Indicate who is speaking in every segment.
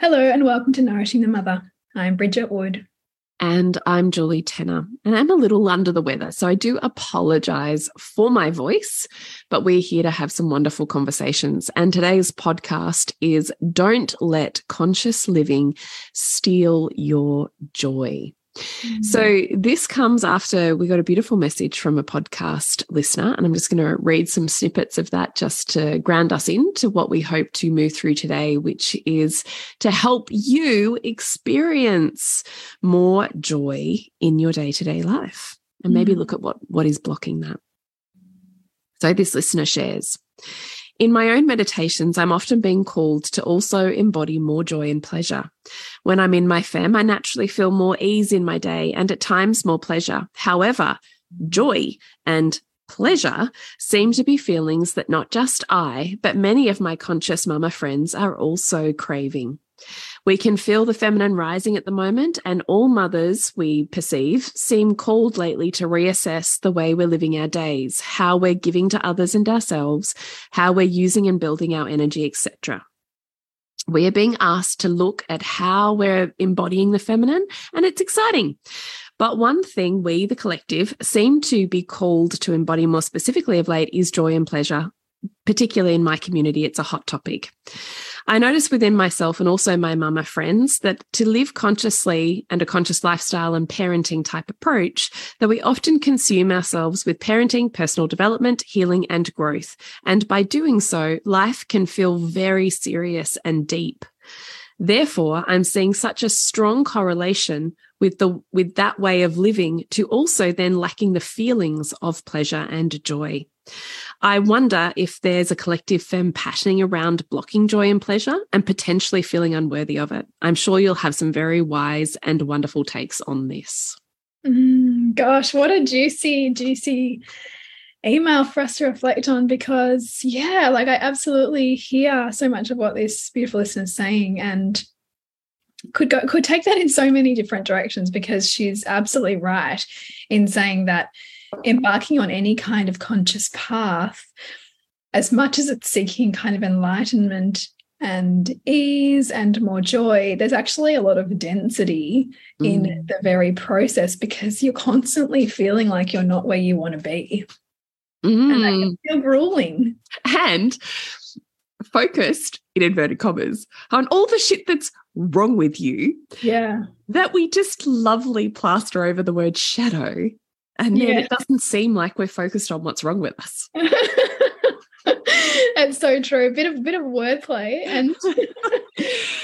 Speaker 1: Hello, and welcome to Nourishing the Mother. I'm Bridget Wood.
Speaker 2: And I'm Julie Tenner, and I'm a little under the weather. So I do apologize for my voice, but we're here to have some wonderful conversations. And today's podcast is Don't Let Conscious Living Steal Your Joy. So mm-hmm. this comes after we got a beautiful message from a podcast listener, and I'm just going to read some snippets of that just to ground us into what we hope to move through today, which is to help you experience more joy in your day-to-day life and maybe mm. look at what what is blocking that. So this listener shares in my own meditations, I'm often being called to also embody more joy and pleasure. When I'm in my fem, I naturally feel more ease in my day and at times more pleasure. However, joy and pleasure seem to be feelings that not just I, but many of my conscious mama friends are also craving. We can feel the feminine rising at the moment, and all mothers we perceive seem called lately to reassess the way we're living our days, how we're giving to others and ourselves, how we're using and building our energy, etc. We are being asked to look at how we're embodying the feminine, and it's exciting. But one thing we, the collective, seem to be called to embody more specifically of late is joy and pleasure. Particularly in my community, it's a hot topic. I notice within myself and also my mama friends that to live consciously and a conscious lifestyle and parenting type approach, that we often consume ourselves with parenting, personal development, healing, and growth. And by doing so, life can feel very serious and deep. Therefore, I'm seeing such a strong correlation with the with that way of living to also then lacking the feelings of pleasure and joy. I wonder if there's a collective fem patterning around blocking joy and pleasure and potentially feeling unworthy of it. I'm sure you'll have some very wise and wonderful takes on this.
Speaker 1: Mm, gosh, what a juicy, juicy email for us to reflect on because, yeah, like I absolutely hear so much of what this beautiful listener is saying and could go could take that in so many different directions because she's absolutely right in saying that embarking on any kind of conscious path, as much as it's seeking kind of enlightenment and ease and more joy, there's actually a lot of density mm. in the very process because you're constantly feeling like you're not where you want to be. Mm. And that can feel grueling.
Speaker 2: And focused in inverted commas on all the shit that's wrong with you.
Speaker 1: Yeah.
Speaker 2: That we just lovely plaster over the word shadow and then yeah. it doesn't seem like we're focused on what's wrong with us.
Speaker 1: it's so true. A bit of bit of wordplay and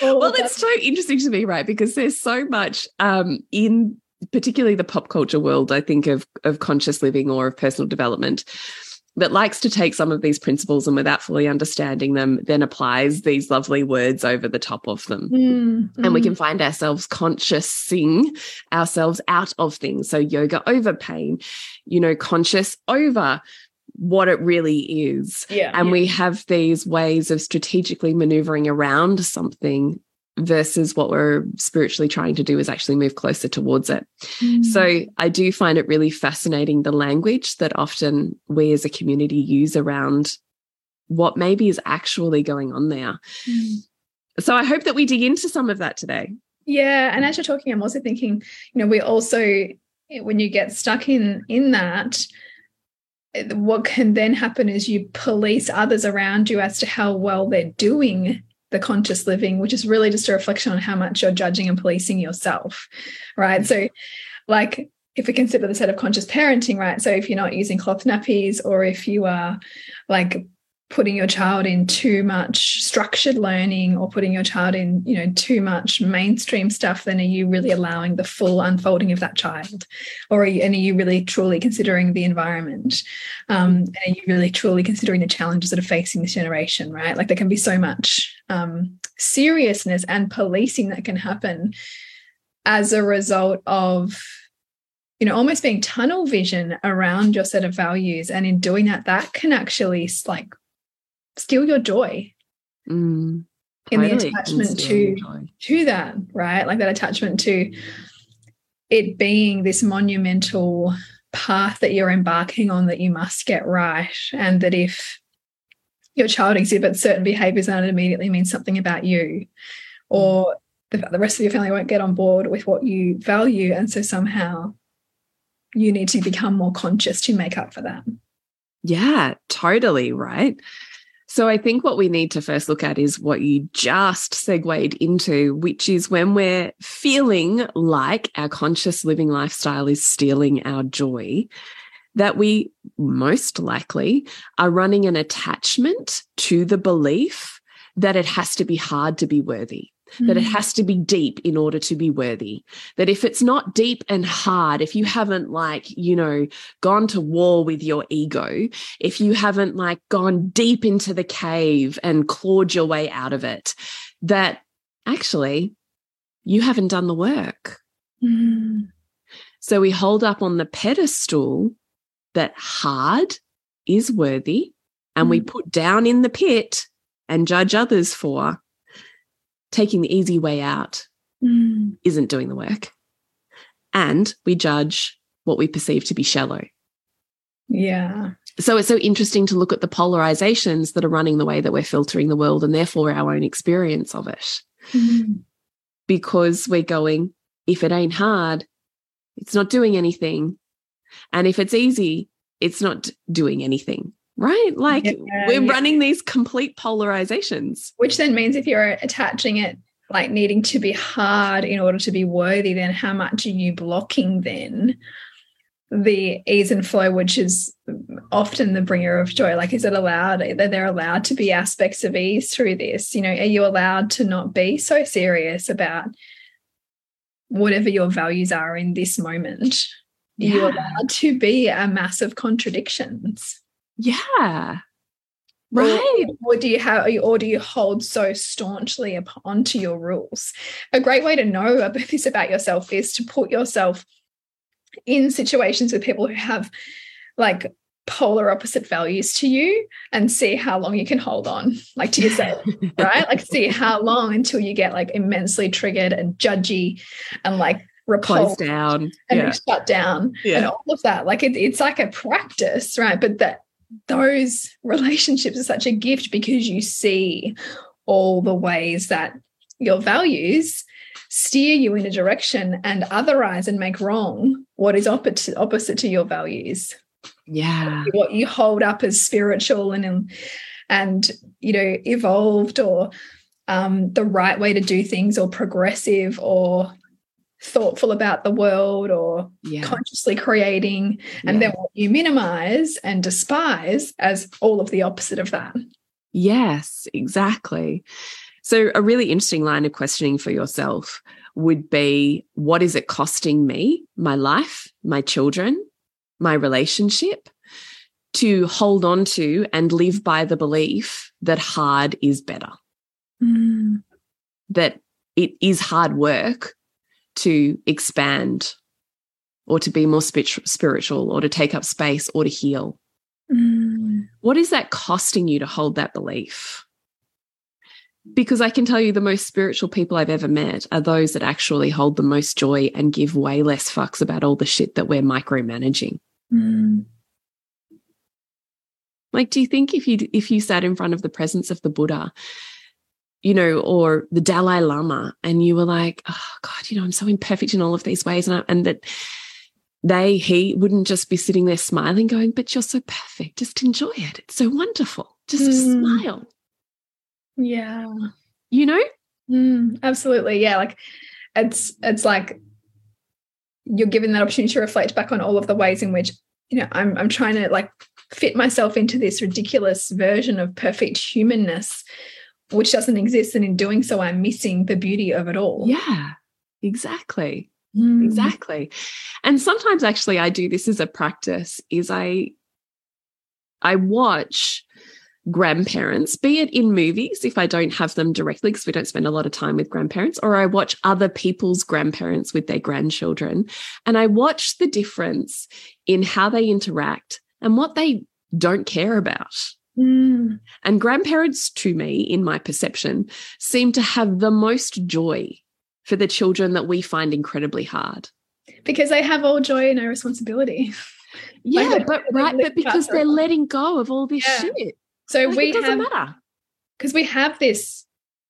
Speaker 2: well, it's so interesting to me, right? Because there's so much um, in particularly the pop culture world, I think of of conscious living or of personal development that likes to take some of these principles and without fully understanding them, then applies these lovely words over the top of them. Mm, and mm. we can find ourselves consciousing ourselves out of things. So, yoga over pain, you know, conscious over what it really is.
Speaker 1: Yeah,
Speaker 2: and
Speaker 1: yeah.
Speaker 2: we have these ways of strategically maneuvering around something versus what we're spiritually trying to do is actually move closer towards it. Mm. So I do find it really fascinating the language that often we as a community use around what maybe is actually going on there. Mm. So I hope that we dig into some of that today.
Speaker 1: Yeah, and as you're talking, I'm also thinking, you know, we also when you get stuck in in that what can then happen is you police others around you as to how well they're doing the conscious living, which is really just a reflection on how much you're judging and policing yourself, right? Mm. So, like, if we consider the set of conscious parenting, right? So, if you're not using cloth nappies, or if you are like putting your child in too much structured learning or putting your child in you know too much mainstream stuff then are you really allowing the full unfolding of that child? Or are you, and are you really truly considering the environment? Um, and are you really truly considering the challenges that are facing this generation right? Like there can be so much um, seriousness and policing that can happen as a result of you know almost being tunnel vision around your set of values. And in doing that that can actually like steal your joy.
Speaker 2: Mm,
Speaker 1: in the attachment to to that right? Like that attachment to it being this monumental path that you're embarking on that you must get right and that if your child exhibits certain behaviors and it immediately means something about you or the, the rest of your family won't get on board with what you value and so somehow you need to become more conscious to make up for that.
Speaker 2: Yeah totally right so I think what we need to first look at is what you just segued into, which is when we're feeling like our conscious living lifestyle is stealing our joy, that we most likely are running an attachment to the belief that it has to be hard to be worthy that it hmm. has to be deep in order to be worthy. That if it's not deep and hard, if you haven't like, you know, gone to war with your ego, if you haven't like gone deep into the cave and clawed your way out of it, that actually you haven't done the work.
Speaker 1: Mm.
Speaker 2: So we hold up on the pedestal that hard is worthy and mm. we hmm. put down in the pit and judge others for taking the easy way out
Speaker 1: mm.
Speaker 2: isn't doing the work. And we judge what we perceive to be shallow.
Speaker 1: Yeah.
Speaker 2: So it's so interesting to look at the polarizations that are running the way that we're filtering the world and therefore our own experience of it.
Speaker 1: Mm.
Speaker 2: Because we're going, if it ain't hard, it's not doing anything. And if it's easy, it's not doing anything right? Like yeah, we're yeah. running these complete polarizations.
Speaker 1: Which then means if you're attaching it like needing to be hard in order to be worthy, then how much are you blocking then? the ease and flow, which is often the bringer of joy. Like, is it allowed that they're allowed to be aspects of ease through this? You know, are you allowed to not be so serious about whatever your values are in this moment? Yeah. Are allowed to be a mass of contradictions?
Speaker 2: Yeah. Right.
Speaker 1: Or, or, do you have or do you hold so staunchly onto your rules? A great way to know about this about yourself is to put yourself in situations with people who have like polar opposite values to you and see how long you can hold on like to yourself right like see how long until you get like immensely triggered and judgy and like repulsed
Speaker 2: down
Speaker 1: and yeah. shut down yeah. and all of that like it, it's like a practice right but that those relationships are such a gift because you see all the ways that your values steer you in a direction and otherize and make wrong what is opposite opposite to your values.
Speaker 2: Yeah.
Speaker 1: What you hold up as spiritual and and you know evolved or um, the right way to do things or progressive or thoughtful about the world or yeah. consciously creating and yeah. then what you minimize and despise as all of the opposite of that
Speaker 2: yes exactly so a really interesting line of questioning for yourself would be what is it costing me my life my children my relationship to hold on to and live by the belief that hard is better
Speaker 1: mm.
Speaker 2: that it is hard work to expand or to be more spiritual or to take up space or to heal?
Speaker 1: Mm.
Speaker 2: What is that costing you to hold that belief? because I can tell you the most spiritual people I've ever met are those that actually hold the most joy and give way less fucks about all the shit that we're micromanaging.
Speaker 1: Mm.
Speaker 2: Like, do you think if you if you sat in front of the presence of the Buddha, you know, or the Dalai Lama, and you were like, oh God, you know, I'm so imperfect in all of these ways, and I, and that they he wouldn't just be sitting there smiling, going, but you're so perfect, just enjoy it. It's so wonderful. Just
Speaker 1: Mm.
Speaker 2: smile.
Speaker 1: Yeah.
Speaker 2: You know?
Speaker 1: Mm, absolutely. Yeah. Like it's it's like you're given that opportunity to reflect back on all of the ways in which, you know, I'm I'm trying to like fit myself into this ridiculous version of perfect humanness, which doesn't exist. And in doing so, I'm missing the beauty of it all.
Speaker 2: Yeah, exactly.
Speaker 1: Mm.
Speaker 2: Exactly. And sometimes actually I do this as a practice is I I watch grandparents, be it in movies if I don't have them directly because we don't spend a lot of time with grandparents or I watch other people's grandparents with their grandchildren and I watch the difference in how they interact and what they don't care about.
Speaker 1: Mm.
Speaker 2: And grandparents, to me, in my perception, seem to have the most joy for the children that we find incredibly hard.
Speaker 1: Because they have all joy and no responsibility.
Speaker 2: Yeah,
Speaker 1: Like,
Speaker 2: but right, but because they're letting go of all this
Speaker 1: Yeah.
Speaker 2: shit.
Speaker 1: So
Speaker 2: Like,
Speaker 1: we
Speaker 2: it doesn't
Speaker 1: have
Speaker 2: matter.
Speaker 1: because we have this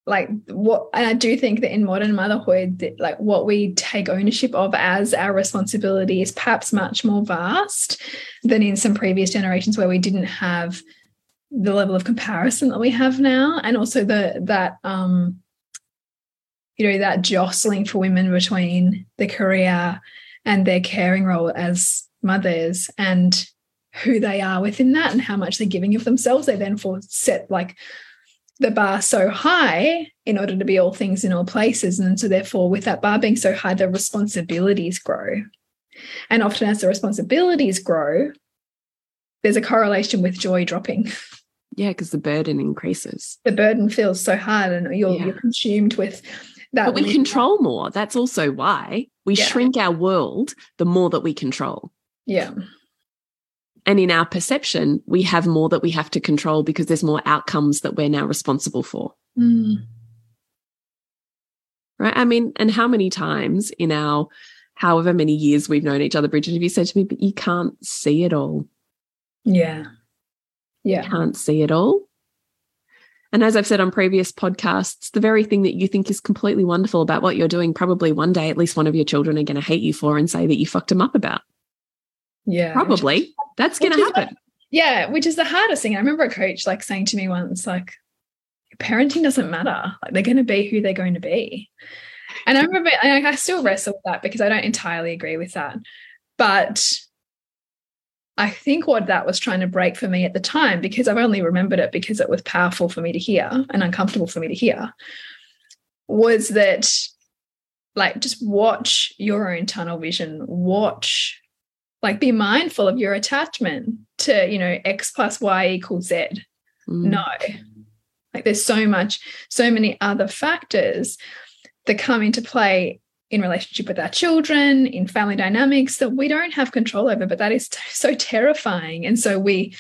Speaker 1: like what and i do think that in modern motherhood that, like what we take ownership of as our responsibility is perhaps much more vast than in some previous generations where we didn't have the level of comparison that we have now and also the that um you know that jostling for women between the career and their caring role as mothers and who they are within that and how much they're giving of themselves they then for set like the bar so high in order to be all things in all places and so therefore with that bar being so high the responsibilities grow. And often as the responsibilities grow there's a correlation with joy dropping
Speaker 2: Yeah, because the burden increases.
Speaker 1: the burden feels so hard and you're,
Speaker 2: Yeah.
Speaker 1: you're consumed with that
Speaker 2: But we control more. That's also why we
Speaker 1: Yeah.
Speaker 2: shrink our world the more that we control.
Speaker 1: yeah
Speaker 2: And in our perception, we have more that we have to control because there's more outcomes that we're now responsible for.
Speaker 1: Mm.
Speaker 2: Right. I mean, and how many times in our however many years we've known each other, Bridget, have you said to me, but you can't see it all?
Speaker 1: yeah yeah
Speaker 2: Can't see it all. And as I've said on previous podcasts, the very thing that you think is completely wonderful about what you're doing, probably one day at least one of your children are going to hate you for and say that you fucked them up about.
Speaker 1: yeah
Speaker 2: Probably. That's going to happen.
Speaker 1: Yeah, which is the hardest thing. I remember a coach like saying to me once, like, parenting doesn't matter. Like they're going to be who they're going to be. And I remember, and I still wrestle with that because I don't entirely agree with that. But I think what that was trying to break for me at the time, because I've only remembered it because it was powerful for me to hear and uncomfortable for me to hear, was that like just watch your own tunnel vision, watch like be mindful of your attachment to you know x plus y equals z.
Speaker 2: Mm.
Speaker 1: no. Like there's so much so many other factors that come into play in relationship with our children in family dynamics that we don't have control over but that is so terrifying and so we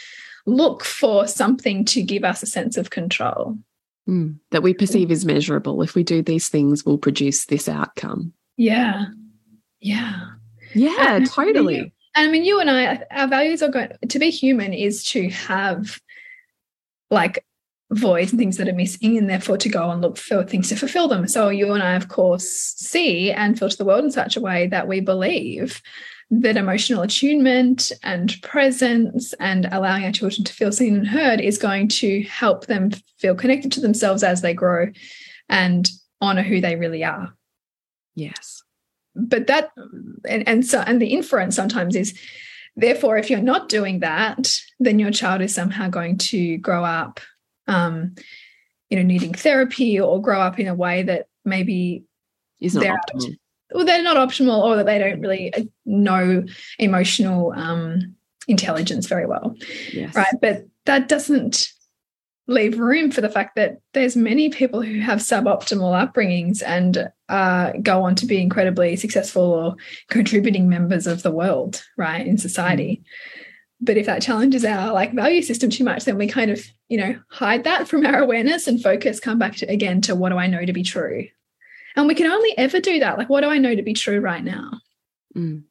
Speaker 1: look for something to give us a sense of control
Speaker 2: Mm. That we perceive as measurable. If we do these things, we'll produce this outcome.
Speaker 1: yeah yeah
Speaker 2: Yeah,
Speaker 1: And-
Speaker 2: totally.
Speaker 1: And I mean, you and I, our values are going to be human is to have like voids and things that are missing, and therefore to go and look for things to fulfill them. So you and I, of course, see and filter the world in such a way that we believe that emotional attunement and presence and allowing our children to feel seen and heard is going to help them feel connected to themselves as they grow and honor who they really are
Speaker 2: Yes.
Speaker 1: but that and, and so and the inference sometimes is therefore if you're not doing that then your child is somehow going to grow up um you know needing therapy or grow up in a way that maybe
Speaker 2: Is not
Speaker 1: They're-
Speaker 2: optimal.
Speaker 1: well they're not optimal or that they don't really uh, know emotional um intelligence very well
Speaker 2: Yes.
Speaker 1: right but that doesn't leave room for the fact that there's many people who have suboptimal upbringings and uh, go on to be incredibly successful or contributing members of the world right in society but if that challenges our like value system too much, then we kind of, you know, hide that from our awareness and focus, come back to again to what do I know to be true? And we can only ever do that. Like, what do I know to be true right now?
Speaker 2: Mm.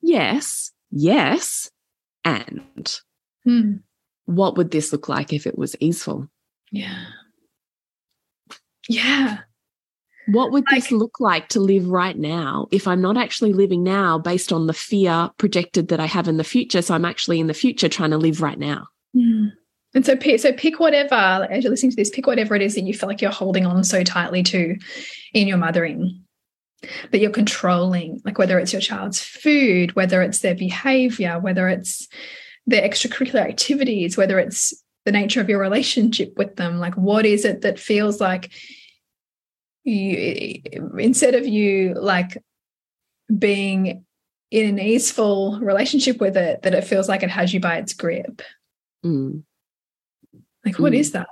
Speaker 2: Yes, yes. And
Speaker 1: Hmm.
Speaker 2: what would this look like if it was easeful?
Speaker 1: Yeah. Yeah.
Speaker 2: What would
Speaker 1: Like-
Speaker 2: this look like to live right now if I'm not actually living now based on the fear projected that I have in the future? So I'm actually in the future trying to live right now.
Speaker 1: And so, pick, so pick whatever, like, as you're listening to this, pick whatever it is that you feel like you're holding on so tightly to in your mothering, that you're controlling, like whether it's your child's food, whether it's their behavior, whether it's their extracurricular activities, whether it's the nature of your relationship with them. Like, what is it that feels like you, instead of you like being in an easeful relationship with it, that it feels like it has you by its grip?
Speaker 2: Mm.
Speaker 1: Like, what
Speaker 2: Mm.
Speaker 1: is that?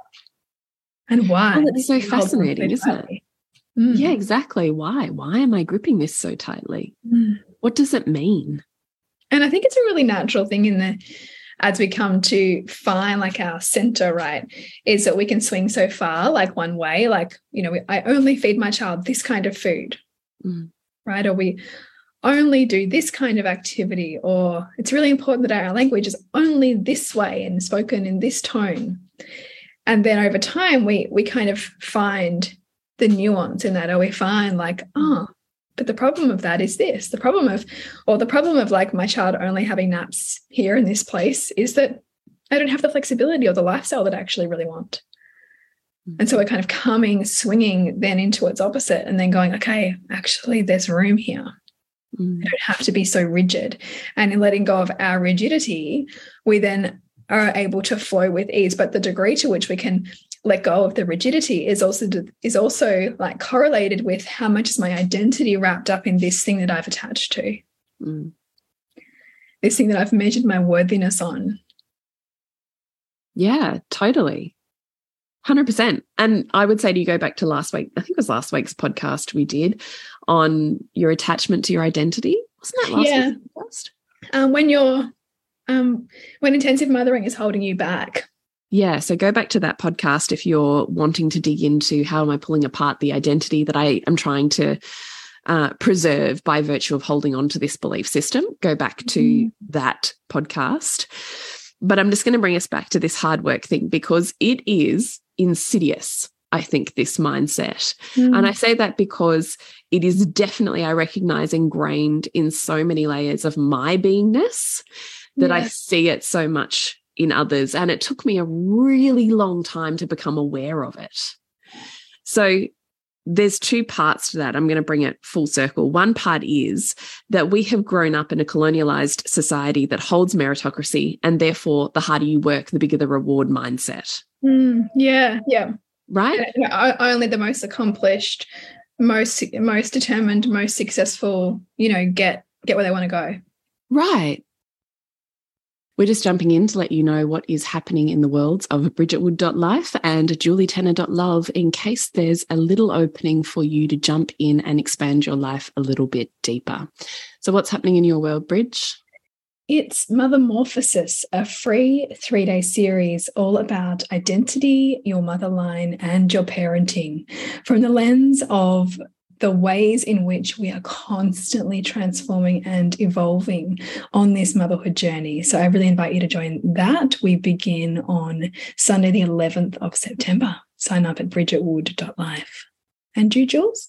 Speaker 1: And why?
Speaker 2: Well, it's so
Speaker 1: do you hold on
Speaker 2: fascinating, isn't it?
Speaker 1: Mm.
Speaker 2: Yeah, exactly. Why? Why am I gripping this so tightly?
Speaker 1: Mm.
Speaker 2: What does it mean?
Speaker 1: And I think it's a really natural thing in the as we come to find like our center, right? Is that we can swing so far, like one way, like, you know, we, I only feed my child this kind of food,
Speaker 2: Mm.
Speaker 1: right? Or we only do this kind of activity, or it's really important that our language is only this way and spoken in this tone. And then over time, we we kind of find the nuance in that, or we find like, oh, but the problem of that is this the problem of, or the problem of like my child only having naps here in this place is that I don't have the flexibility or the lifestyle that I actually really want. And so we're kind of coming, swinging then into its opposite and then going, okay, actually, there's room here.
Speaker 2: Mm.
Speaker 1: I don't have to be so rigid. And in letting go of our rigidity, we then are able to flow with ease. But the degree to which we can let go of the rigidity is also is also like correlated with how much is my identity wrapped up in this thing that I've attached to,
Speaker 2: Mm.
Speaker 1: this thing that I've measured my worthiness on.
Speaker 2: Yeah, totally. 100%. And I would say to you, go back to last week, I think it was last week's podcast we did on your attachment to your identity. Wasn't that last
Speaker 1: Yeah.
Speaker 2: week's podcast?
Speaker 1: Um, when you're um, when intensive mothering is holding you back,
Speaker 2: Yeah. So go back to that podcast if you're wanting to dig into how am I pulling apart the identity that I am trying to uh, preserve by virtue of holding on to this belief system. Go back to
Speaker 1: Mhm.
Speaker 2: that podcast. But I'm just going to bring us back to this hard work thing because it is insidious. I think this mindset. And I say that because it is definitely, I recognize, ingrained in so many layers of my beingness that I see it so much in others. And it took me a really long time to become aware of it. So there's two parts to that. I'm going to bring it full circle. One part is that we have grown up in a colonialized society that holds meritocracy, and therefore, the harder you work, the bigger the reward mindset,
Speaker 1: Mm, yeah, yeah.
Speaker 2: right?
Speaker 1: And, you know, o- only the most accomplished, most most determined, most successful, you know, get get where they want to go.
Speaker 2: Right. We're just jumping in to let you know what is happening in the worlds of bridgetwood.life and julietenner.love in case there's a little opening for you to jump in and expand your life a little bit deeper. So, what's happening in your world, Bridge?
Speaker 1: It's Mothermorphosis, a free three day series all about identity, your mother line, and your parenting from the lens of the ways in which we are constantly transforming and evolving on this motherhood journey. So I really invite you to join that. We begin on Sunday, the 11th of September. Sign up at bridgetwood.life. And you, Jules?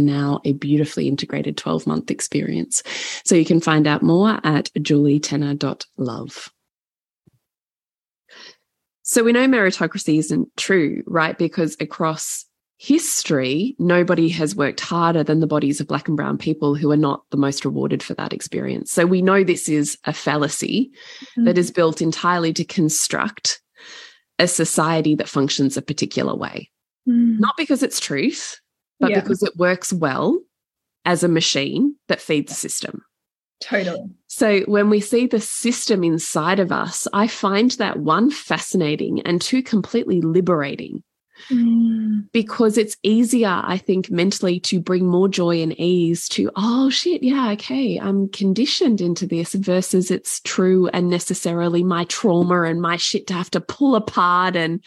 Speaker 2: now a beautifully integrated 12 month experience. So you can find out more at julietenner.love. So we know meritocracy isn't true, right? Because across history, nobody has worked harder than the bodies of Black and Brown people who are not the most rewarded for that experience. So we know this is a fallacy mm. that is built entirely to construct a society that functions a particular way. Mm. Not because it's truth, but yeah. because it works well as a machine that feeds the system.
Speaker 1: Totally.
Speaker 2: So when we see the system inside of us, I find that one fascinating and two completely liberating. Mm. Because it's easier, I think, mentally to bring more joy and ease to, oh shit, yeah, okay, I'm conditioned into this versus it's true and necessarily my trauma and my shit to have to pull apart and,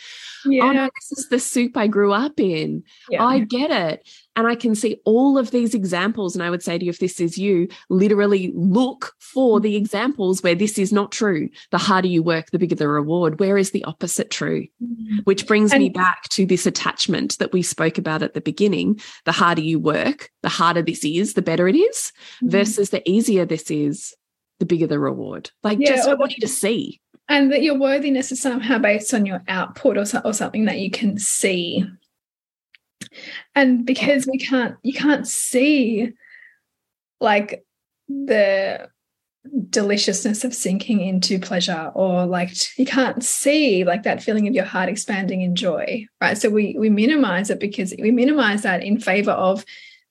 Speaker 2: yeah. oh no, this is the soup I grew up in. Yeah. I get it. And I can see all of these examples. And I would say to you, if this is you, literally look for the examples where this is not true. The harder you work, the bigger the reward. Where is the opposite true? Mm-hmm. Which brings and me back to this attachment that we spoke about at the beginning. The harder you work, the harder this is, the better it is, mm-hmm. versus the easier this is, the bigger the reward. Like, yeah, just I want you to see.
Speaker 1: And that your worthiness is somehow based on your output or, or something that you can see and because we can't you can't see like the deliciousness of sinking into pleasure or like you can't see like that feeling of your heart expanding in joy right? So we we minimize it because we minimize that in favor of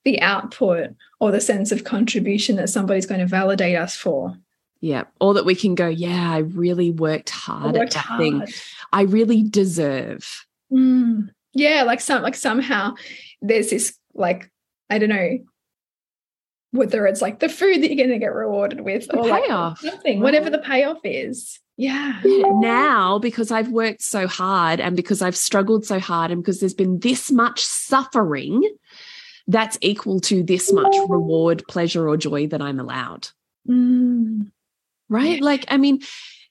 Speaker 1: the output or the sense of contribution that somebody's going to validate us for.
Speaker 2: Yeah or that we can go yeah i really worked hard worked at that hard. thing i really deserve
Speaker 1: mm yeah like some like somehow there's this like i don't know whether it's like the food that you're going to get rewarded with
Speaker 2: the or payoff
Speaker 1: like something whatever the payoff is yeah.
Speaker 2: Now, because I've worked so hard and because I've struggled so hard and because there's been this much suffering, that's equal to this much reward, pleasure, or joy that I'm allowed.
Speaker 1: Mm.
Speaker 2: Right? Yeah. Like, I mean,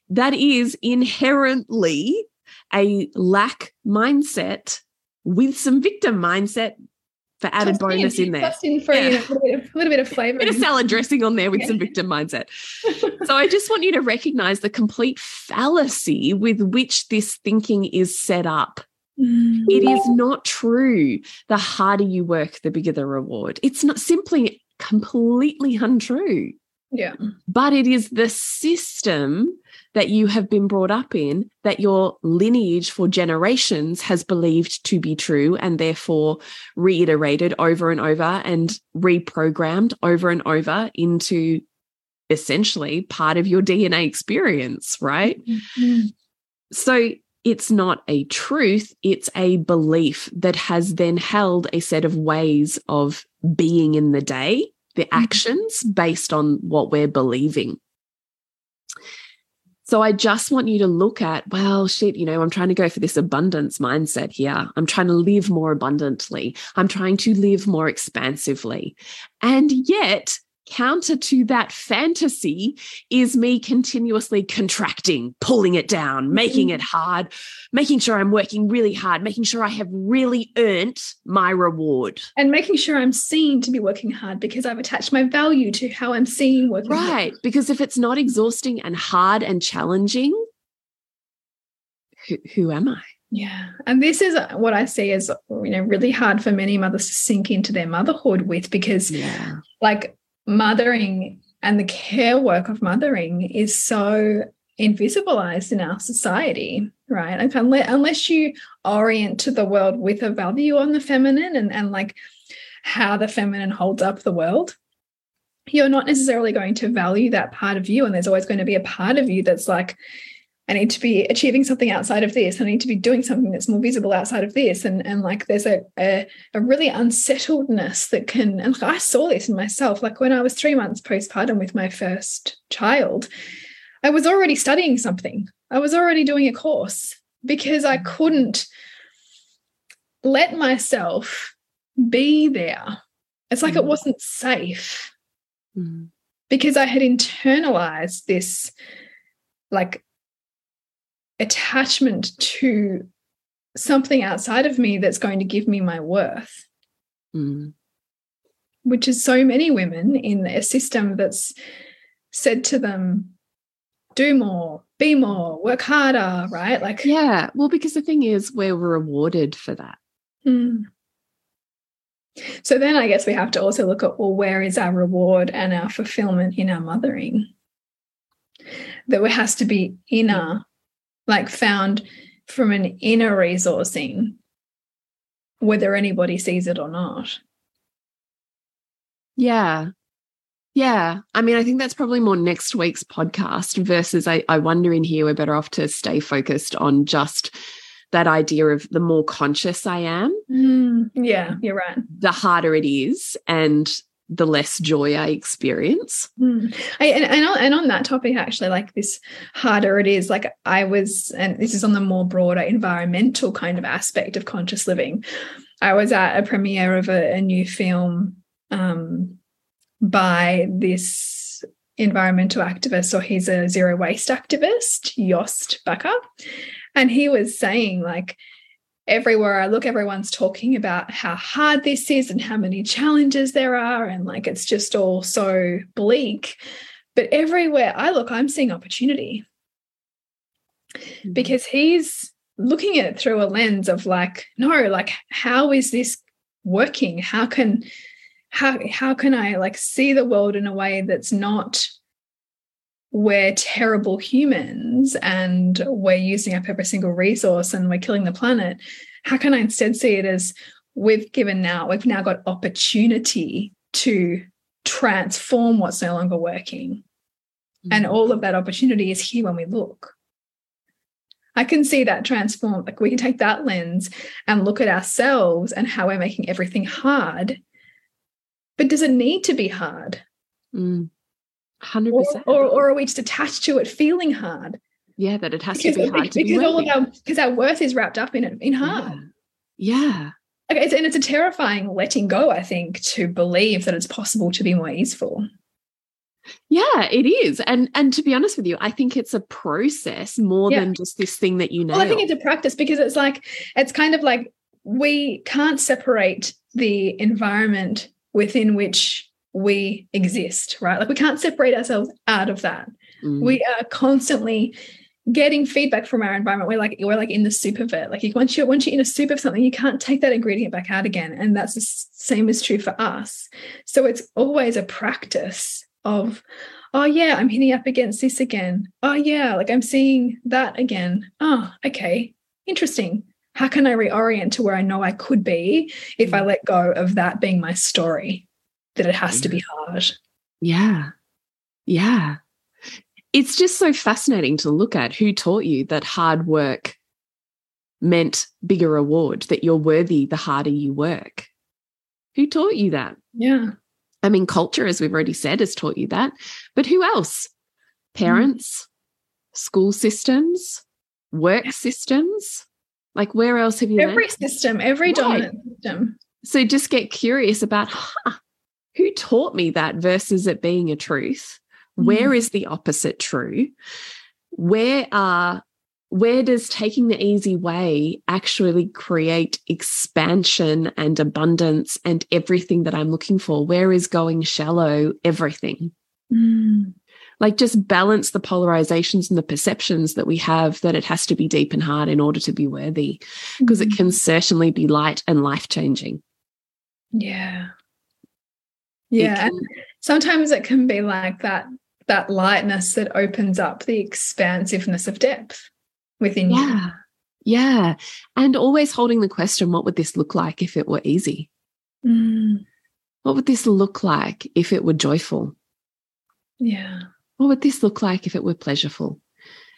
Speaker 2: that is inherently a lack mindset with some victim mindset for added just bonus in, in there.
Speaker 1: Just in for yeah. a, little bit, of, a little bit of flavor.
Speaker 2: bit of salad dressing on there with yeah. some victim mindset. so I just want you to recognize the complete fallacy with which this thinking is set up. Mm. It is not true. The harder you work, the bigger the reward. It's not simply completely untrue.
Speaker 1: Yeah.
Speaker 2: But it is the system that you have been brought up in that your lineage for generations has believed to be true and therefore reiterated over and over and reprogrammed over and over into essentially part of your DNA experience, right? Mm -hmm. So it's not a truth, it's a belief that has then held a set of ways of being in the day, the mm-hmm. actions based on what we're believing. So I just want you to look at, well, shit, you know, I'm trying to go for this abundance mindset here. I'm trying to live more abundantly. I'm trying to live more expansively. And yet, counter to that fantasy is me continuously contracting, pulling it down, making it mm-hmm. hard, making sure I'm working really hard, making sure I have really earned my reward.
Speaker 1: And making sure I'm seen to be working hard because I've attached my value to how I'm seen working
Speaker 2: right.
Speaker 1: Hard.
Speaker 2: Because if it's not exhausting and hard and challenging, who, who am I?
Speaker 1: Yeah. And this is what I see as, you know, really hard for many mothers to sink into their motherhood with because,
Speaker 2: yeah.
Speaker 1: like, mothering and the care work of mothering is so invisibilized in our society, right? Like unless, unless you orient to the world with a value on the feminine and, and like how the feminine holds up the world, you're not necessarily going to value that part of you. And there's always going to be a part of you that's like, I need to be achieving something outside of this. I need to be doing something that's more visible outside of this. And, and like there's a, a, a really unsettledness that can, and I saw this in myself. Like when I was three months postpartum with my first child, I was already studying something. I was already doing a course because I couldn't let myself be there. It's like mm. it wasn't safe
Speaker 2: mm.
Speaker 1: because I had internalized this like attachment to something outside of me that's going to give me my worth.
Speaker 2: Mm.
Speaker 1: Which is so many women in a system that's said to them, do more, be more, work harder, right? Like,
Speaker 2: yeah. Well, because the thing is, we're rewarded for that.
Speaker 1: Mm. So then I guess we have to also look at well, where is our reward and our fulfillment in our mothering? That it has to be inner, like found from an inner resourcing, whether anybody sees it or not.
Speaker 2: Yeah. Yeah. I mean, I think that's probably more next week's podcast versus I, I wonder in here we're better off to stay focused on just that idea of the more conscious I am.
Speaker 1: Mm, yeah, you're right.
Speaker 2: The harder it is and the less joy I experience.
Speaker 1: Mm. I, and, and, on, and on that topic, actually, like this harder it is, like I was, and this is on the more broader environmental kind of aspect of conscious living. I was at a premiere of a, a new film um, by this environmental activist, or he's a zero waste activist, Joost Bakker. And he was saying, like, everywhere I look, everyone's talking about how hard this is and how many challenges there are. And like, it's just all so bleak. But everywhere I look, I'm seeing opportunity mm-hmm. because he's looking at it through a lens of like, no, like, how is this working? How can, how, how can I like see the world in a way that's not we're terrible humans and we're using up every single resource and we're killing the planet how can i instead see it as we've given now we've now got opportunity to transform what's no longer working mm -hmm. and all of that opportunity is here when we look i can see that transform like we can take that lens and look at ourselves and how we're making everything hard but does it need to be hard
Speaker 2: mm. 100%.
Speaker 1: Or, or, or, are we just attached to it feeling hard?
Speaker 2: Yeah, that it has because, to be hard
Speaker 1: because
Speaker 2: to be
Speaker 1: all of our because our worth is wrapped up in it in hard.
Speaker 2: Yeah. yeah.
Speaker 1: Okay, it's, and it's a terrifying letting go, I think, to believe that it's possible to be more easeful.
Speaker 2: Yeah, it is. And and to be honest with you, I think it's a process more yeah. than just this thing that you know.
Speaker 1: Well, I think it's a practice because it's like it's kind of like we can't separate the environment within which we exist, right? Like we can't separate ourselves out of that. Mm. We are constantly getting feedback from our environment. We're like we're like in the soup of it. Like once you're once you're in a soup of something, you can't take that ingredient back out again. And that's the same is true for us. So it's always a practice of, oh yeah, I'm hitting up against this again. Oh yeah, like I'm seeing that again. Oh, okay, interesting. How can I reorient to where I know I could be if I mm. let go of that being my story? That it has to be hard.
Speaker 2: Yeah. Yeah. It's just so fascinating to look at who taught you that hard work meant bigger reward, that you're worthy the harder you work. Who taught you that?
Speaker 1: Yeah.
Speaker 2: I mean, culture, as we've already said, has taught you that. But who else? Parents, mm. school systems, work systems. Like, where else have you?
Speaker 1: Every learned? system, every right. dominant system.
Speaker 2: So just get curious about, huh, who taught me that versus it being a truth? Mm. Where is the opposite true? Where are where does taking the easy way actually create expansion and abundance and everything that I'm looking for? Where is going shallow everything?
Speaker 1: Mm.
Speaker 2: Like just balance the polarizations and the perceptions that we have that it has to be deep and hard in order to be worthy, because mm. it can certainly be light and life changing.
Speaker 1: Yeah. Yeah. Can, sometimes it can be like that that lightness that opens up the expansiveness of depth within
Speaker 2: yeah.
Speaker 1: you.
Speaker 2: Yeah. Yeah. And always holding the question, what would this look like if it were easy?
Speaker 1: Mm.
Speaker 2: What would this look like if it were joyful?
Speaker 1: Yeah.
Speaker 2: What would this look like if it were pleasureful?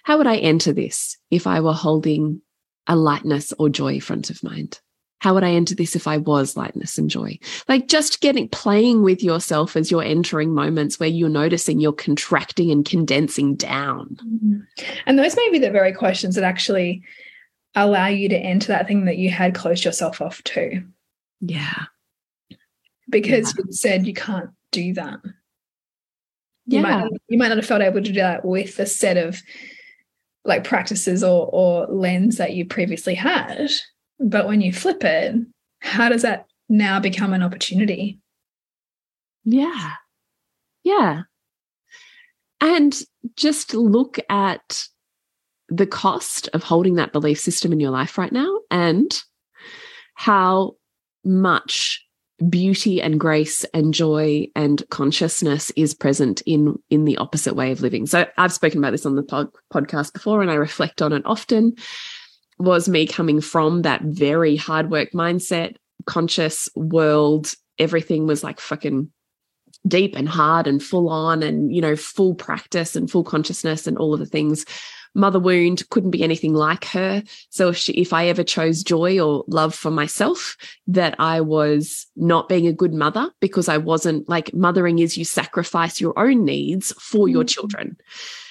Speaker 2: How would I enter this if I were holding a lightness or joy front of mind? How would I enter this if I was lightness and joy? Like just getting playing with yourself as you're entering moments where you're noticing you're contracting and condensing down.
Speaker 1: Mm-hmm. And those may be the very questions that actually allow you to enter that thing that you had closed yourself off to.
Speaker 2: Yeah.
Speaker 1: Because yeah. you said you can't do that.
Speaker 2: You
Speaker 1: yeah. Might, you might not have felt able to do that with a set of like practices or or lens that you previously had. But when you flip it, how does that now become an opportunity?
Speaker 2: Yeah. Yeah. And just look at the cost of holding that belief system in your life right now and how much beauty and grace and joy and consciousness is present in in the opposite way of living so i've spoken about this on the pod, podcast before and i reflect on it often was me coming from that very hard work mindset conscious world everything was like fucking deep and hard and full on and you know full practice and full consciousness and all of the things. Mother wound couldn't be anything like her. So if she if i ever chose joy or love for myself that i was not being a good mother because i wasn't like mothering is you sacrifice your own needs for your mm-hmm. children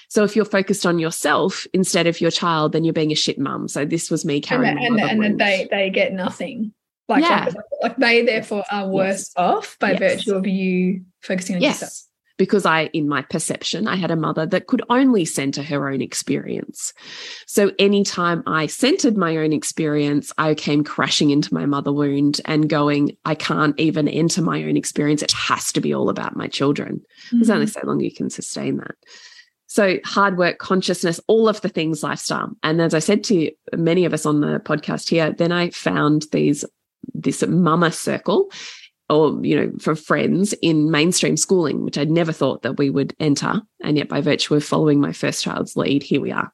Speaker 2: so if you're focused on yourself instead of your child then you're being a shit mum so this was me carrying
Speaker 1: and, and, and then they they get nothing like, yeah. like, like they therefore are worse yes. off by yes. virtue of you focusing on yes. yourself
Speaker 2: because I, in my perception, I had a mother that could only center her own experience. So anytime I centered my own experience, I came crashing into my mother wound and going, I can't even enter my own experience. It has to be all about my children. Mm -hmm. There's only so long you can sustain that. So hard work, consciousness, all of the things lifestyle. And as I said to many of us on the podcast here, then I found these this mama circle or you know for friends in mainstream schooling which i'd never thought that we would enter and yet by virtue of following my first child's lead here we are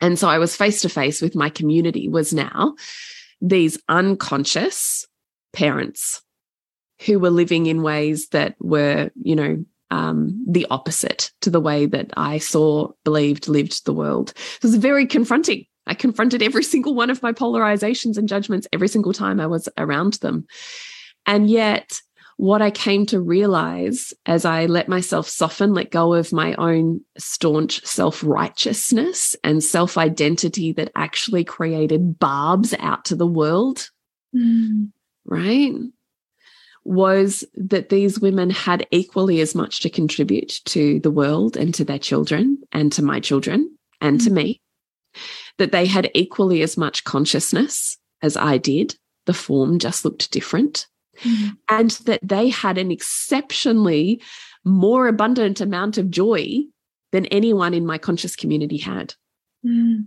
Speaker 2: and so i was face to face with my community was now these unconscious parents who were living in ways that were you know um, the opposite to the way that I saw, believed, lived the world. It was very confronting. I confronted every single one of my polarizations and judgments every single time I was around them. And yet, what I came to realize as I let myself soften, let go of my own staunch self righteousness and self identity that actually created barbs out to the world, mm. right? Was that these women had equally as much to contribute to the world and to their children and to my children and mm. to me, that they had equally as much consciousness as I did. The form just looked different mm. and that they had an exceptionally more abundant amount of joy than anyone in my conscious community had.
Speaker 1: Because mm.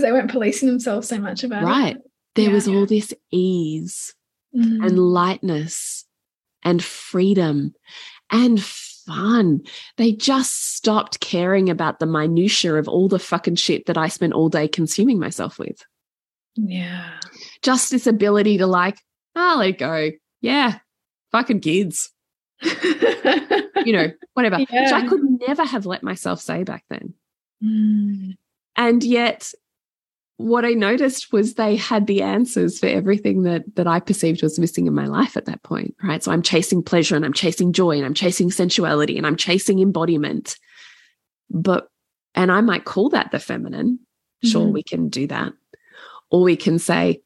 Speaker 1: they weren't policing themselves so much about
Speaker 2: right. it. Right. There yeah, was all this ease mm. and lightness and freedom and fun. They just stopped caring about the minutia of all the fucking shit that I spent all day consuming myself with.
Speaker 1: Yeah.
Speaker 2: Just this ability to like, I'll let it go. Yeah, fucking kids. you know, whatever. Yeah. Which I could never have let myself say back then. Mm. And yet, what I noticed was they had the answers for everything that that I perceived was missing in my life at that point. Right. So I'm chasing pleasure and I'm chasing joy and I'm chasing sensuality and I'm chasing embodiment. But and I might call that the feminine. Sure, mm -hmm. we can do that. Or we can say,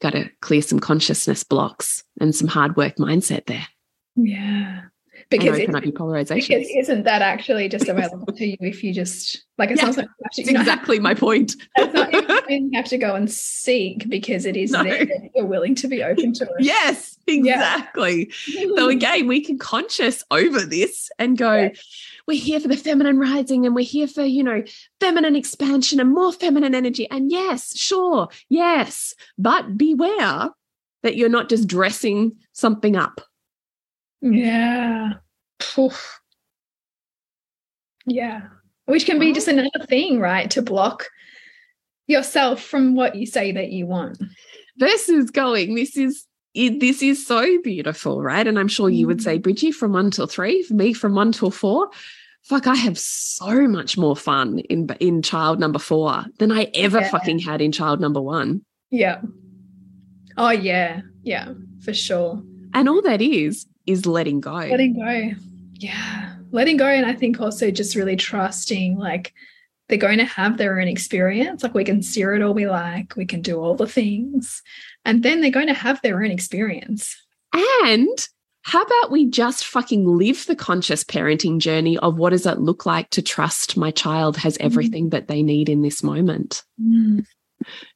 Speaker 2: got to clear some consciousness blocks and some hard work mindset there.
Speaker 1: Yeah.
Speaker 2: Because open up your polarization.
Speaker 1: Because isn't that actually just available to you if you just like it yeah, sounds like
Speaker 2: to, exactly my point.
Speaker 1: not, you have to go and seek because it is no. there you're willing to be open to it.
Speaker 2: Yes, exactly. Yeah. so mm-hmm. again, we can conscious over this and go, yeah we're here for the feminine rising and we're here for, you know, feminine expansion and more feminine energy. And yes, sure, yes, but beware that you're not just dressing something up.
Speaker 1: Yeah. Oof. Yeah. Which can be just another thing, right? To block yourself from what you say that you want.
Speaker 2: Versus going, this is it, this is so beautiful, right? And I'm sure you would say, mm. Bridgie, from one till three, me from one till four fuck, I have so much more fun in in child number four than I ever yeah. fucking had in child number one.
Speaker 1: Yeah. Oh yeah, yeah, for sure.
Speaker 2: And all that is is letting go.
Speaker 1: Letting go. Yeah. Letting go. And I think also just really trusting like they're going to have their own experience. Like we can steer it all we like, we can do all the things. And then they're going to have their own experience.
Speaker 2: And how about we just fucking live the conscious parenting journey of what does it look like to trust my child has mm. everything mm. that they need in this moment? Mm.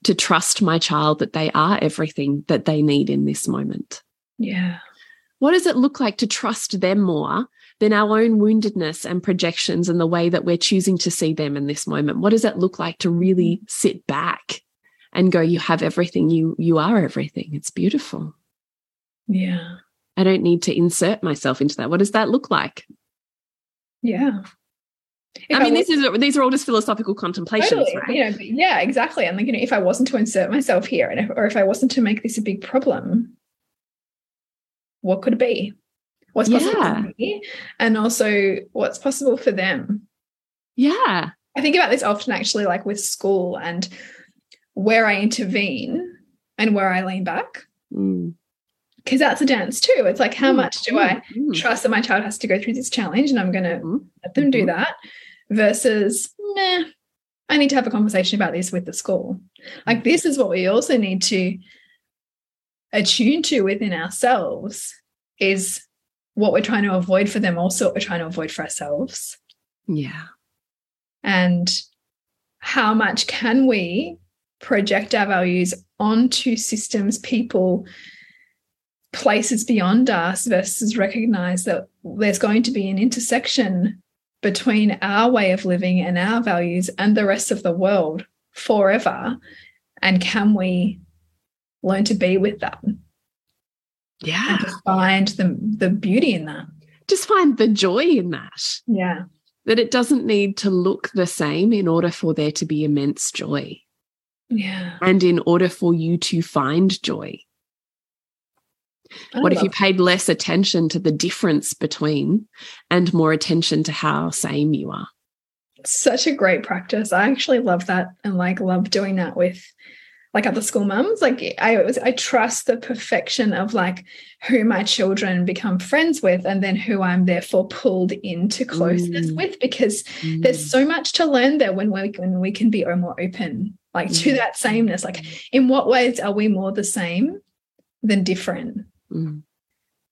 Speaker 2: To trust my child that they are everything that they need in this moment.
Speaker 1: Yeah.
Speaker 2: What does it look like to trust them more than our own woundedness and projections and the way that we're choosing to see them in this moment? What does it look like to really mm. sit back and go, you have everything, you you are everything. It's beautiful.
Speaker 1: Yeah.
Speaker 2: I don't need to insert myself into that. What does that look like?
Speaker 1: Yeah.
Speaker 2: If I mean, I this is these are all just philosophical contemplations, totally, right?
Speaker 1: You know, yeah, exactly. And like, you know, if I wasn't to insert myself here, and if, or if I wasn't to make this a big problem, what could it be? What's possible yeah. for me, and also what's possible for them?
Speaker 2: Yeah,
Speaker 1: I think about this often, actually, like with school and where I intervene and where I lean back.
Speaker 2: Mm
Speaker 1: because that's a dance too. It's like, how mm, much do I mm, mm. trust that my child has to go through this challenge and I'm going to mm, let them do that versus, meh, I need to have a conversation about this with the school. Like, this is what we also need to attune to within ourselves is what we're trying to avoid for them, also what we're trying to avoid for ourselves.
Speaker 2: Yeah.
Speaker 1: And how much can we project our values onto systems, people, places beyond us versus recognize that there's going to be an intersection between our way of living and our values and the rest of the world forever and can we learn to be with that
Speaker 2: yeah.
Speaker 1: And find the the beauty in that.
Speaker 2: Just find the joy in that.
Speaker 1: Yeah.
Speaker 2: That it doesn't need to look the same in order for there to be immense joy.
Speaker 1: Yeah.
Speaker 2: And in order for you to find joy. What if you paid less attention to the difference between and more attention to how same you are?
Speaker 1: Such a great practice. I actually love that and like love doing that with like other school mums. Like I was I trust the perfection of like who my children become friends with and then who I'm therefore pulled into closeness mm. with because mm. there's so much to learn there when we when we can be more open like mm. to that sameness. Like in what ways are we more the same than different?
Speaker 2: Mm.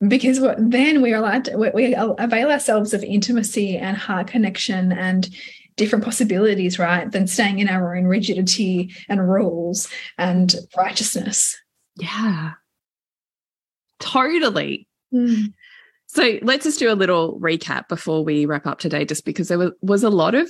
Speaker 1: Because then we are allowed to, we avail ourselves of intimacy and heart connection and different possibilities, right? Than staying in our own rigidity and rules and righteousness.
Speaker 2: Yeah. Totally.
Speaker 1: Mm.
Speaker 2: So let's just do a little recap before we wrap up today, just because there was, was a lot of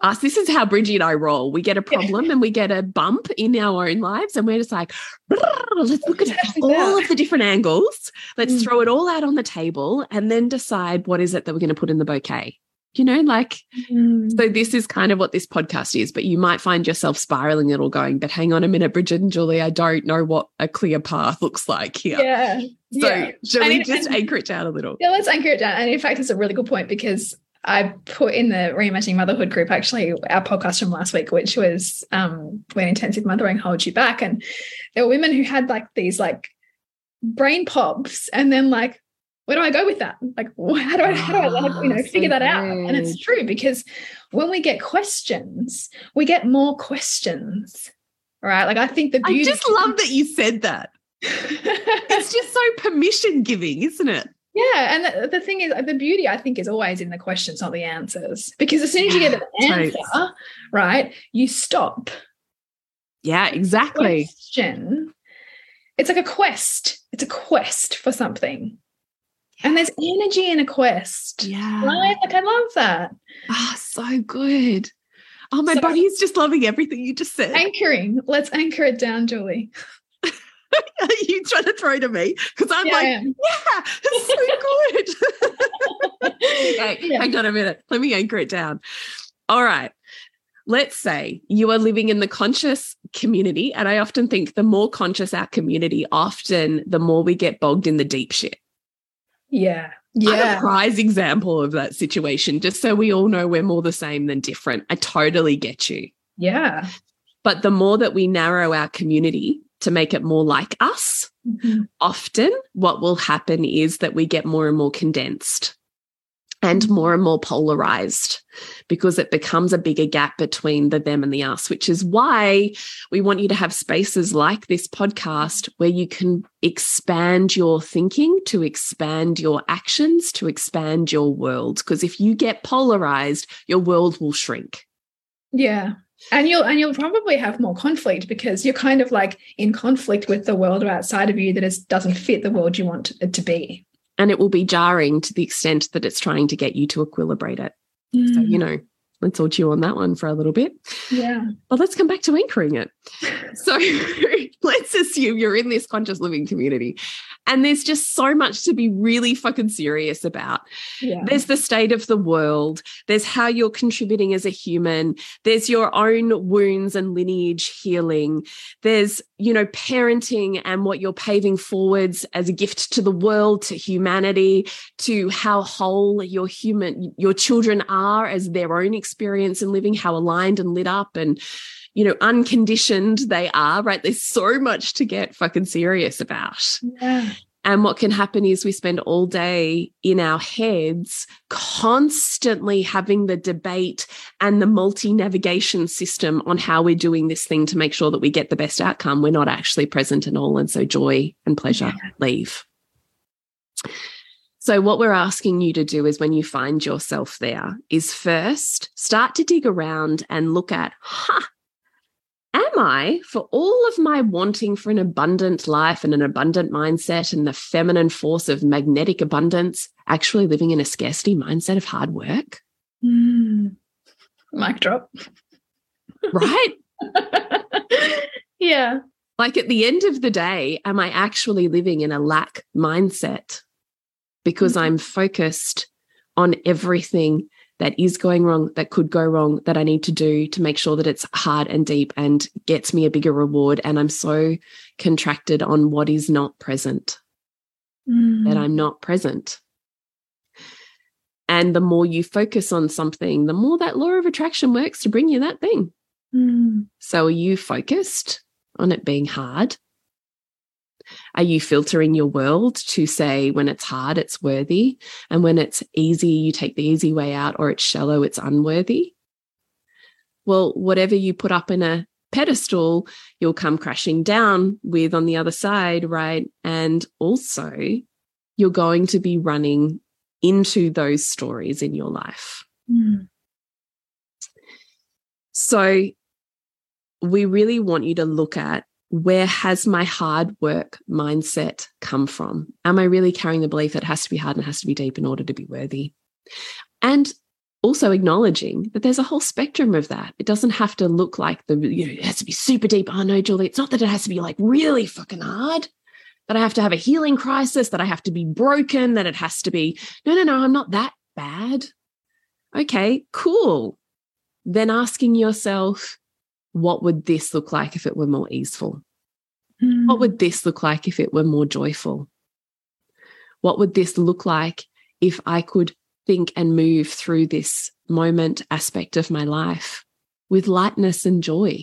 Speaker 2: us. This is how Bridgie and I roll. We get a problem and we get a bump in our own lives, and we're just like, let's look at all of the different angles. Let's mm. throw it all out on the table and then decide what is it that we're going to put in the bouquet. You know, like,
Speaker 1: mm.
Speaker 2: so this is kind of what this podcast is, but you might find yourself spiraling it all going, but hang on a minute, Bridget and Julie, I don't know what a clear path looks like here.
Speaker 1: Yeah.
Speaker 2: So,
Speaker 1: yeah.
Speaker 2: shall we just anchor it down a little?
Speaker 1: Yeah, let's anchor it down. And in fact, it's a really good point because I put in the reimagining motherhood group actually our podcast from last week, which was um, when intensive mothering holds you back, and there were women who had like these like brain pops, and then like, where do I go with that? Like, how do I how do I like, you ah, know figure that out? And it's true because when we get questions, we get more questions, right? Like I think the beauty.
Speaker 2: I just love that you said that. it's just so permission giving, isn't it?
Speaker 1: Yeah, and the, the, thing is, the beauty I think is always in the questions, not the answers. Because as soon as you get an answer, right, you stop.
Speaker 2: Yeah, exactly.
Speaker 1: Question. It's like a quest. It's a quest for something. And there's energy in a quest.
Speaker 2: Yeah.
Speaker 1: Right? Like I love that.
Speaker 2: Ah, oh, so good. Oh, my so, body's just loving everything you just said.
Speaker 1: Anchoring. Let's anchor it down, Julie.
Speaker 2: Are you trying to throw to me? Because I'm yeah, like, yeah, it's so good. okay, yeah. hang on a minute. Let me anchor it down. All right. Let's say you are living in the conscious community. And I often think the more conscious our community, often the more we get bogged in the deep shit.
Speaker 1: Yeah. Yeah.
Speaker 2: I'm a prize example of that situation, just so we all know we're more the same than different. I totally get you.
Speaker 1: Yeah.
Speaker 2: But the more that we narrow our community, to make it more like us,
Speaker 1: mm -hmm.
Speaker 2: often what will happen is that we get more and more condensed and more and more polarized because it becomes a bigger gap between the them and the us, which is why we want you to have spaces like this podcast where you can expand your thinking, to expand your actions, to expand your world. Because if you get polarized, your world will shrink.
Speaker 1: Yeah and you'll and you'll probably have more conflict because you're kind of like in conflict with the world outside of you that is doesn't fit the world you want it to be
Speaker 2: and it will be jarring to the extent that it's trying to get you to equilibrate it.
Speaker 1: Mm.
Speaker 2: so you know let's all chew on that one for a little bit.
Speaker 1: Yeah.
Speaker 2: Well let's come back to anchoring it. So let's assume you're in this conscious living community and there's just so much to be really fucking serious about. Yeah. There's the state of the world, there's how you're contributing as a human, there's your own wounds and lineage healing, there's, you know, parenting and what you're paving forwards as a gift to the world, to humanity, to how whole your human, your children are as their own experience in living, how aligned and lit up and you know, unconditioned they are, right? There's so much to get fucking serious about. Yeah. And what can happen is we spend all day in our heads, constantly having the debate and the multi navigation system on how we're doing this thing to make sure that we get the best outcome. We're not actually present and all. And so joy and pleasure yeah. leave. So, what we're asking you to do is when you find yourself there, is first start to dig around and look at, huh, am I, for all of my wanting for an abundant life and an abundant mindset and the feminine force of magnetic abundance, actually living in a scarcity mindset of hard work?
Speaker 1: Mm. Mic drop.
Speaker 2: Right?
Speaker 1: yeah.
Speaker 2: Like at the end of the day, am I actually living in a lack mindset because mm -hmm. I'm focused on everything that is going wrong, that could go wrong, that I need to do to make sure that it's hard and deep and gets me a bigger reward. And I'm so contracted on what is not present, mm. that I'm not present. And the more you focus on something, the more that law of attraction works to bring you that thing. Mm. So are you focused on it being hard? Are you filtering your world to say when it's hard, it's worthy, and when it's easy, you take the easy way out, or it's shallow, it's unworthy? Well, whatever you put up in a pedestal, you'll come crashing down with on the other side, right? And also, you're going to be running into those stories in your life. Mm. So, we really want you to look at where has my hard work mindset come from? Am I really carrying the belief that it has to be hard and has to be deep in order to be worthy? And also acknowledging that there's a whole spectrum of that. It doesn't have to look like the, you know, it has to be super deep. Oh no, Julie, it's not that it has to be like really fucking hard, that I have to have a healing crisis, that I have to be broken, that it has to be, no, no, no, I'm not that bad. Okay, cool. Then asking yourself, what would this look like if it were more easeful? Mm. What would this look like if it were more joyful? What would this look like if I could think and move through this moment aspect of my life with lightness and joy?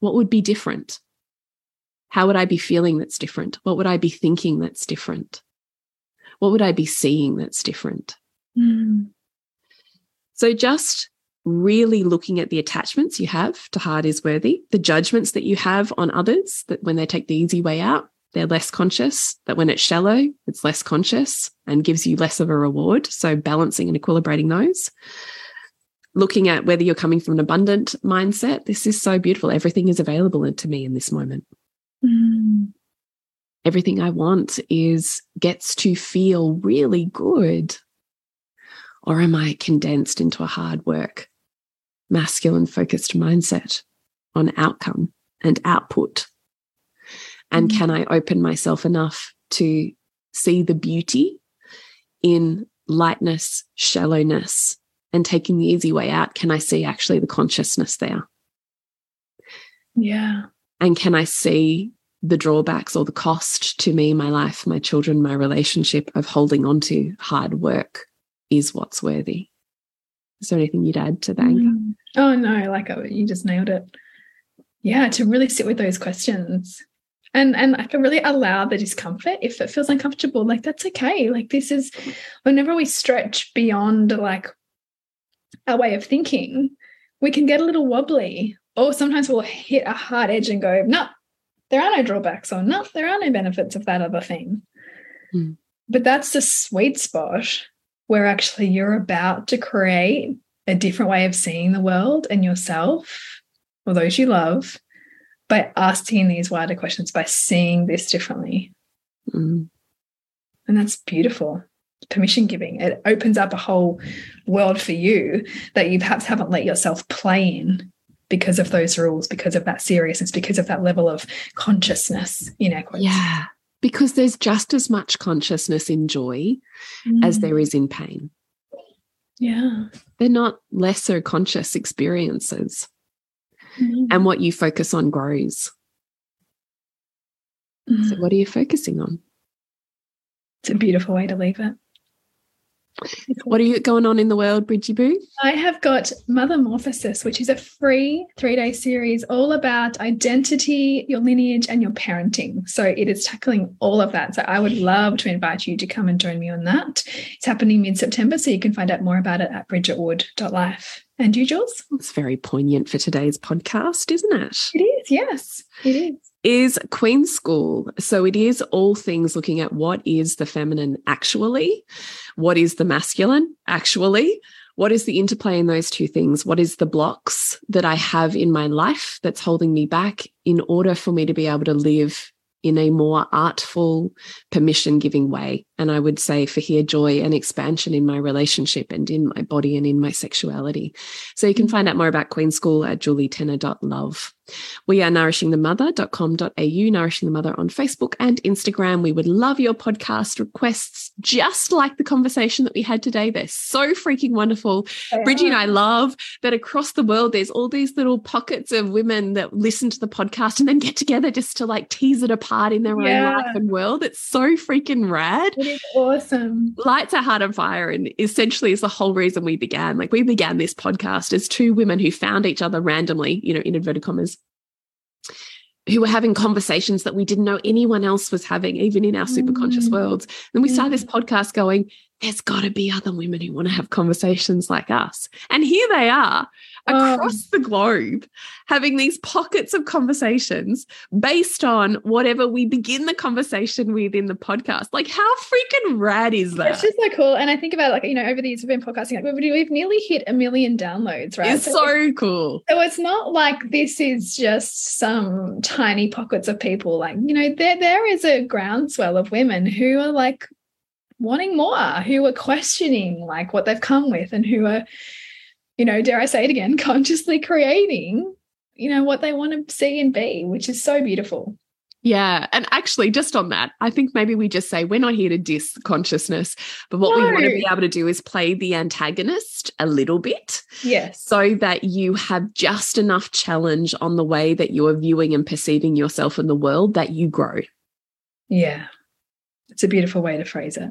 Speaker 2: What would be different? How would I be feeling that's different? What would I be thinking that's different? What would I be seeing that's different? Mm. So just really looking at the attachments you have to hard is worthy, the judgments that you have on others, that when they take the easy way out, they're less conscious, that when it's shallow, it's less conscious and gives you less of a reward. So balancing and equilibrating those. Looking at whether you're coming from an abundant mindset, this is so beautiful. Everything is available to me in this moment. Mm. Everything I want is gets to feel really good. Or am I condensed into a hard work masculine focused mindset on outcome and output? And mm-hmm. can I open myself enough to see the beauty in lightness, shallowness, and taking the easy way out? Can I see actually the consciousness there?
Speaker 1: Yeah.
Speaker 2: And can I see the drawbacks or the cost to me, my life, my children, my relationship of holding on to hard work is what's worthy? Is there anything you'd add to that? Mm.
Speaker 1: Oh no, like you just nailed it. Yeah, to really sit with those questions and and I can really allow the discomfort if it feels uncomfortable. Like that's okay. Like this is whenever we stretch beyond like our way of thinking, we can get a little wobbly, or sometimes we'll hit a hard edge and go, no, there are no drawbacks, or no, there are no benefits of that other thing. Mm. But that's the sweet spot where actually you're about to create a different way of seeing the world and yourself or those you love by asking these wider questions, by seeing this differently. Mm. And that's beautiful. Permission giving. It opens up a whole world for you that you perhaps haven't let yourself play in because of those rules, because of that seriousness, because of that level of consciousness in equity.
Speaker 2: Yeah. Because there's just as much consciousness in joy mm. as there is in pain.
Speaker 1: Yeah.
Speaker 2: They're not lesser conscious experiences. Mm. And what you focus on grows. Mm. So, what are you focusing on?
Speaker 1: It's a beautiful way to leave it.
Speaker 2: What are you going on in the world, Bridgie Boo?
Speaker 1: I have got Mothermorphosis, which is a free three day series all about identity, your lineage, and your parenting. So it is tackling all of that. So I would love to invite you to come and join me on that. It's happening mid September. So you can find out more about it at bridgetwood.life. And you, Jules?
Speaker 2: It's very poignant for today's podcast, isn't it?
Speaker 1: It is, yes, it is
Speaker 2: is Queen School. So it is all things looking at what is the feminine actually, what is the masculine actually, what is the interplay in those two things? What is the blocks that I have in my life that's holding me back in order for me to be able to live in a more artful, permission giving way. And I would say for here, joy and expansion in my relationship and in my body and in my sexuality. So you can mm. find out more about Queen School at julietenner.love. We are nourishingthemother.com.au, Nourishing the Mother on Facebook and Instagram. We would love your podcast requests, just like the conversation that we had today. They're so freaking wonderful. Yeah. Bridgie and I love that across the world, there's all these little pockets of women that listen to the podcast and then get together just to like tease it apart in their yeah. own life and world. It's so freaking rad.
Speaker 1: It is awesome.
Speaker 2: Lights are heart on fire. And essentially is the whole reason we began. Like we began this podcast as two women who found each other randomly, you know, in inverted commas who were having conversations that we didn't know anyone else was having, even in our super conscious mm. worlds. Then we started this podcast going, there's got to be other women who want to have conversations like us. And here they are across um, the globe having these pockets of conversations based on whatever we begin the conversation with in the podcast. Like, how freaking rad is that?
Speaker 1: It's just so cool. And I think about like, you know, over the years we've been podcasting, like we've, we've nearly hit a million downloads, right?
Speaker 2: It's so, so cool.
Speaker 1: So it's not like this is just some tiny pockets of people. Like, you know, there there is a groundswell of women who are like wanting more, who are questioning like what they've come with and who are you know, dare I say it again, consciously creating, you know, what they want to see and be, which is so beautiful.
Speaker 2: Yeah. And actually, just on that, I think maybe we just say we're not here to diss consciousness, but what no. we want to be able to do is play the antagonist a little bit.
Speaker 1: Yes.
Speaker 2: So that you have just enough challenge on the way that you are viewing and perceiving yourself in the world that you grow.
Speaker 1: Yeah. It's a beautiful way to phrase it.